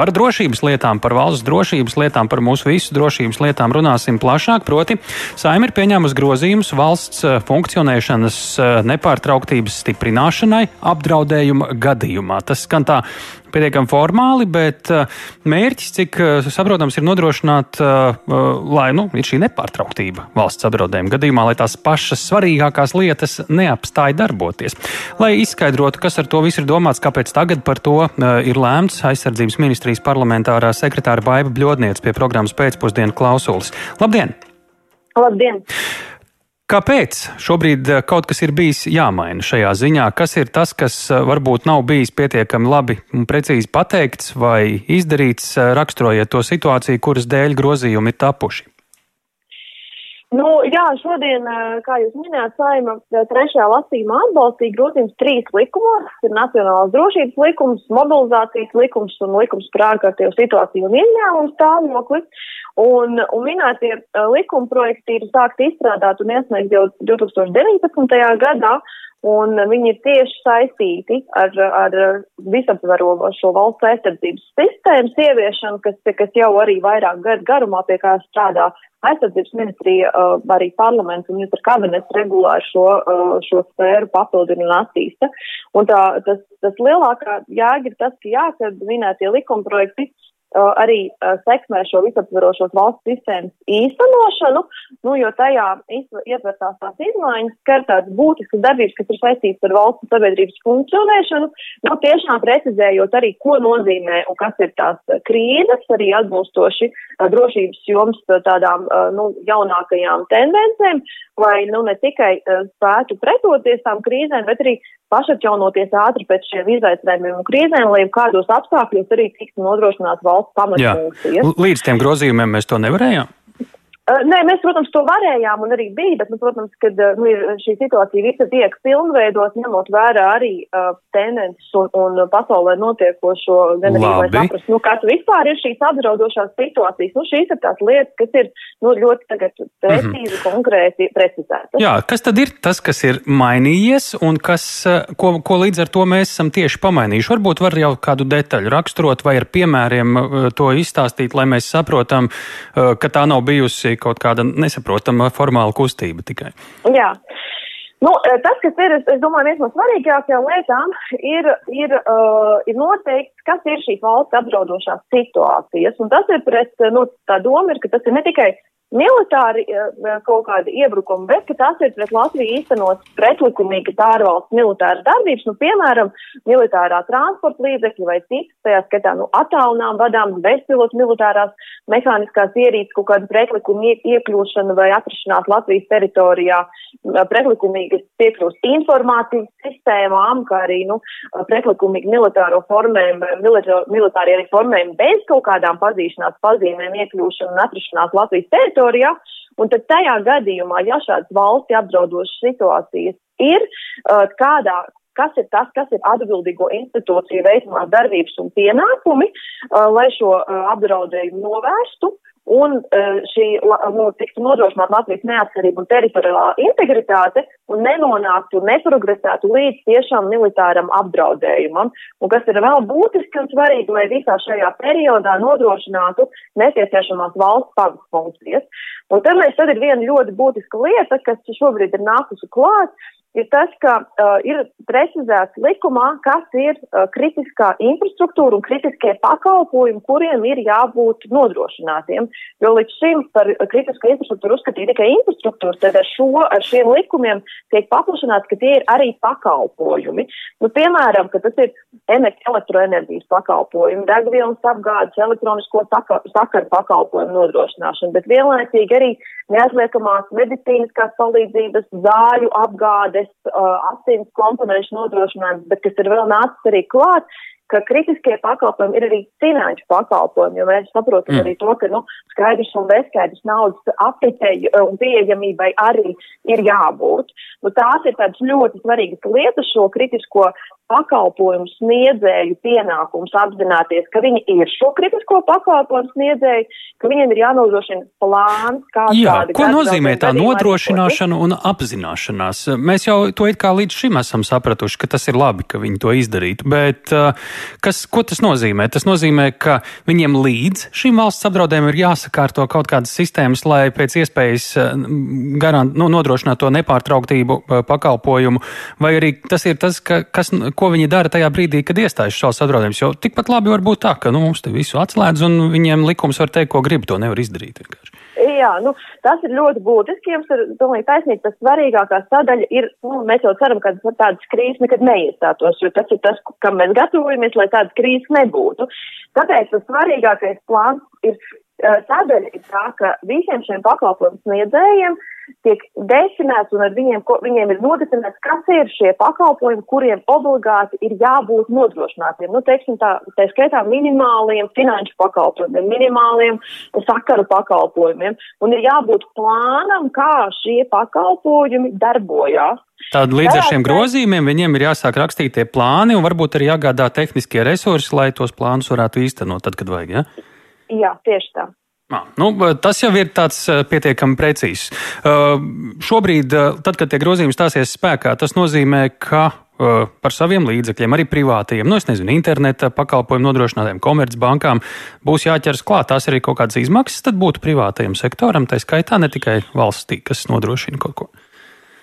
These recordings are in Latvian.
par drošības lietām, par valsts drošības lietām, par mūsu visu drošības lietām runāsim plašāk. Proti, Saima ir pieņēmusi grozījumus valsts uh, funkcionēšanas uh, nepārtrauktības stiprināšanai apdraudējuma gadījumā. Tas skan tā pietiekami formāli, bet uh, mērķis, cik uh, saprotams, ir nodrošināt, uh, lai nu, ir šī nepārtrauktība valsts apdraudējuma gadījumā, lai tās pašas svarīgākās lietas neapstāja darboties. Lai izskaidrotu, kas ar to visu ir domāts, kāpēc tagad par to ir lēmts, aizsardzības ministrijas parlamentārā sekretāra Baiva Bļodniec pie programmas pēcpusdienu klausulis. Labdien! Labdien! Kāpēc šobrīd eh, kaut kas ir bijis jāmaina šajā ziņā? Kas ir tas, kas eh, varbūt nav bijis pietiekami labi un precīzi pateikts vai izdarīts, eh, raksturojot to situāciju, kuras dēļ grozījumi ir tapuši? Nu, jā, šodien, kā jūs minējāt, saima trešajā lasījumā atbalstīja grozījums trīs likumos. Ir Nacionālās drošības likums, mobilizācijas likums un likums par ārkārtējo situāciju un ieņēmumu stāvokli. Un, un minētie likuma projekti ir sākti izstrādāt un iesniegt jau 2019. gadā. Un viņi ir tieši saistīti ar, ar visaptvarošo valsts aizsardzības sistēmas ieviešanu, kas, kas jau arī vairāk gadu garumā pie kā strādā aizsardzības ministrija, arī parlaments un ministra kabinets regulāri šo, šo sfēru papildina un attīsta. Un tā, tas, tas lielākā jēga ir tas, ka jā, kad minētie likuma projekti arī sekmē šo visaptverošos valsts sistēmas īstenošanu, nu, jo tajā ietvertās tās izmaiņas, skar tādas būtiskas darbības, kas ir saistītas ar valsts sabiedrības funkcionēšanu, nu, tiešām precizējot arī, ko nozīmē un kas ir tās krīzes, arī atbilstoši drošības joms tādām, nu, jaunākajām tendencēm, lai, nu, ne tikai spētu pretoties tām krīzēm, bet arī pašatjaunoties ātri pēc šiem izaicinājumiem un krīzēm, lai kādos apstākļos arī tiktu nodrošināt valsts pamatfunkcijas. Līdz tiem grozījumiem mēs to nevarējām? Nē, mēs, protams, to varējām un arī bija, bet, nu, protams, kad nu, šī situācija visa tiek pilnveidot, ņemot vērā arī uh, tendences un, un pasaulē notiekošo, gan arī, lai saprast, nu, kas vispār ir šīs apdraudošās situācijas. Nu, šīs ir tās lietas, kas ir, nu, ļoti tagad precīzi, mm -hmm. konkrēti precizētas. Jā, kas tad ir tas, kas ir mainījies un kas, ko, ko līdz ar to mēs esam tieši pamainījuši? Varbūt var jau kādu detaļu raksturot vai ar piemēriem to izstāstīt, lai mēs saprotam, ka tā nav bijusi kaut kāda nesaprotama formāla kustība tikai. Jā. Nu, tas, kas ir, es, domāju, viens no svarīgākajām lietām, ir, ir, uh, ir noteikts, kas ir šīs valsts apdraudošās situācijas. Un tas ir pret, nu, tā doma ir, ka tas ir ne tikai militāri eh, kaut kādi iebrukumi, bet ka tas ir pret Latviju īstenot pretlikumīgi ārvalsts militāras darbības, nu, piemēram, militārā transporta līdzekļi vai citas, tajā skatā, nu, attālinām vadām, bezpilotu militārās mehāniskās ierīces, kaut kāda pretlikuma iekļūšana vai atrašanās Latvijas teritorijā, pretlikumīgas piekļūst informācijas sistēmām, kā arī, nu, pretlikumīgi militāro formēm, militārie arī formēm bez kaut kādām pazīšanās pazīmēm iekļūšana un atrašanās Latvijas teritorijā teritorijā. Un tad tajā gadījumā, ja šādas valsti apdraudošas situācijas ir, kādā, kas ir tas, kas ir atbildīgo institūciju veicamās darbības un pienākumi, lai šo apdraudējumu novērstu un šī nu, tiktu nodrošināta Latvijas neatkarība un teritoriālā integritāte un nenonāktu, neprogresētu līdz tiešām militāram apdraudējumam. Un kas ir vēl būtiski un svarīgi, lai visā šajā periodā nodrošinātu nepieciešamās valsts pavas funkcijas. Un mēs tad ir viena ļoti būtiska lieta, kas šobrīd ir nākusi klāt ir tas, ka uh, ir precizēts likumā, kas ir uh, kritiskā infrastruktūra un kritiskie pakalpojumi, kuriem ir jābūt nodrošinātiem. Jo līdz šim par kritisko infrastruktūru uzskatīja tikai infrastruktūru, tad ar, šo, ar šiem likumiem tiek paplašināts, ka tie ir arī pakalpojumi. Nu, piemēram, ka tas ir elektroenerģijas pakalpojumi, degvielas apgādes, elektronisko sakaru pakalpojumu nodrošināšana, bet vienlaicīgi arī neatliekamās medicīniskās palīdzības, zāļu apgādes, uh, asins komponentu nodrošinājums, bet kas ir vēl nācis arī klāt, ka kritiskie pakalpojumi ir arī finanšu pakalpojumi, jo mēs saprotam mm. arī to, ka nu, skaidrs un bezskaidrs naudas apritei un pieejamībai arī ir jābūt. Nu, tās ir tādas ļoti svarīgas lietas šo kritisko pakalpojumu sniedzēju pienākums apzināties, ka viņi ir šo kritisko pakalpojumu sniedzēji, ka viņiem ir jānodrošina plāns, kāda Jā, ko nozīmē tā nodrošināšana un apzināšanās? Mēs jau to it kā līdz šim esam sapratuši, ka tas ir labi, ka viņi to izdarītu, bet uh, kas, ko tas nozīmē? Tas nozīmē, ka viņiem līdz šim valsts apdraudējumam ir jāsakārto kaut kādas sistēmas, lai pēc iespējas uh, garant, nu, nodrošinātu to nepārtrauktību uh, pakalpojumu, vai arī tas ir tas, ka, kas, ko viņi dara tajā brīdī, kad iestājas šāds apdraudējums. Jo tikpat labi var būt tā, ka nu, mums te visu atslēdz un viņiem likums var teikt, ko grib, to nevar izdarīt. Vienkārši. Jā, nu, tas ir ļoti būtiski. Jums ir, domāju, taisnība. Tas svarīgākā sadaļa ir, nu, mēs jau ceram, ka tādas krīzes nekad neiestātos, jo tas ir tas, kam mēs gatavojamies, lai tādas krīzes nebūtu. Tāpēc tas svarīgākais plāns ir sadaļa ir tā, ka visiem šiem pakalpojumu sniedzējiem tiek definēts un ar viņiem, ko, viņiem ir nodefinēts, kas ir šie pakalpojumi, kuriem obligāti ir jābūt nodrošinātiem. Nu, teiksim tā, tā skaitā minimāliem finanšu pakalpojumiem, minimāliem sakaru pakalpojumiem, un ir jābūt plānam, kā šie pakalpojumi darbojās. Tātad līdz ar šiem grozījumiem viņiem ir jāsāk rakstīt tie plāni un varbūt arī jāgādā tehniskie resursi, lai tos plānus varētu īstenot tad, kad vajag. Ja? Jā, tieši tā. Ah, nu, tas jau ir tāds pietiekami precīzs. Uh, šobrīd, tad, kad tie grozījumi stāsies spēkā, tas nozīmē, ka uh, par saviem līdzekļiem, arī privātajiem, nu, nezinu, interneta pakalpojumu nodrošinātājiem, komercbankām būs jāķers klāt. Tās arī kaut kādas izmaksas tad būtu privātajam sektoram, tā skaitā ne tikai valstī, kas nodrošina kaut ko.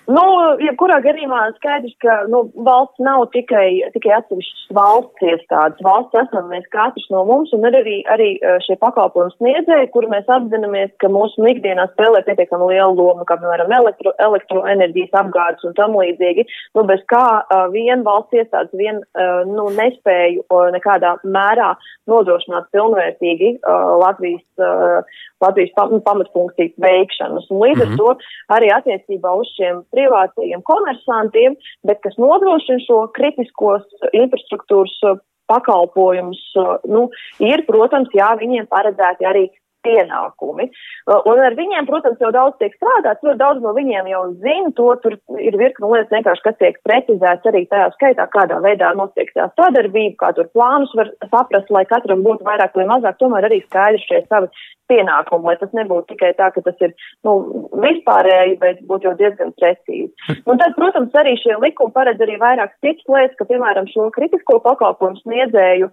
Nu, jebkurā gadījumā skaidrs, ka nu, valsts nav tikai, tikai atsevišķas valsts iestādes. Valsts esam mēs katrs no mums un arī, arī šie pakalpojumu sniedzēji, kur mēs apzināmies, ka mūsu ikdienā spēlē pietiekami liela loma, kā piemēram elektro, elektroenerģijas apgādes un tam līdzīgi. Nu, bez kā uh, vien valsts iestādes vien uh, nu, nespēju uh, nekādā mērā nodrošināt pilnvērtīgi uh, Latvijas, uh, Latvijas pam pamatfunkciju veikšanas. Un līdz mm -hmm. ar to arī attiecībā uz šiem privātajiem komersantiem, bet kas nodrošina šo kritiskos infrastruktūras uh, pakalpojumus, uh, nu, ir, protams, jā, viņiem paredzēti arī pienākumi. Uh, un ar viņiem, protams, jau daudz tiek strādāts, ļoti daudz no viņiem jau zina to, tur ir virkni lietas vienkārši, kas tiek precizēts arī tajā skaitā, kādā veidā notiek tā sadarbība, kā tur plānus var saprast, lai katram būtu vairāk vai mazāk, tomēr arī skaidri šie savi pienākumu, lai tas nebūtu tikai tā, ka tas ir nu, vispārēji, bet būtu jau diezgan precīzi. Un tad, protams, arī šie likumi paredz arī vairāk citas lietas, ka, piemēram, šo kritisko pakalpojumu sniedzēju,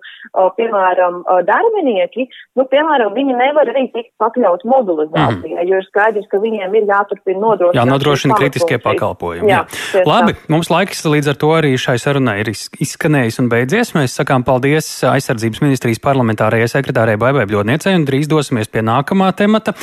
piemēram, darbinieki, nu, piemēram, viņi nevar arī tikt pakļaut mobilizācijai, mm. jo ir skaidrs, ka viņiem ir jāturpina nodrošināt. Jā, nodrošina kritiskie pakalpojumi. Jā, jā. Labi, tā. mums laiks līdz ar to arī šai sarunai ir izskanējis un beidzies. Mēs sakām paldies aizsardzības ministrijas parlamentārajai sekretārei Baibai Bļodniecei un drīz dosimies pie nākamā temata.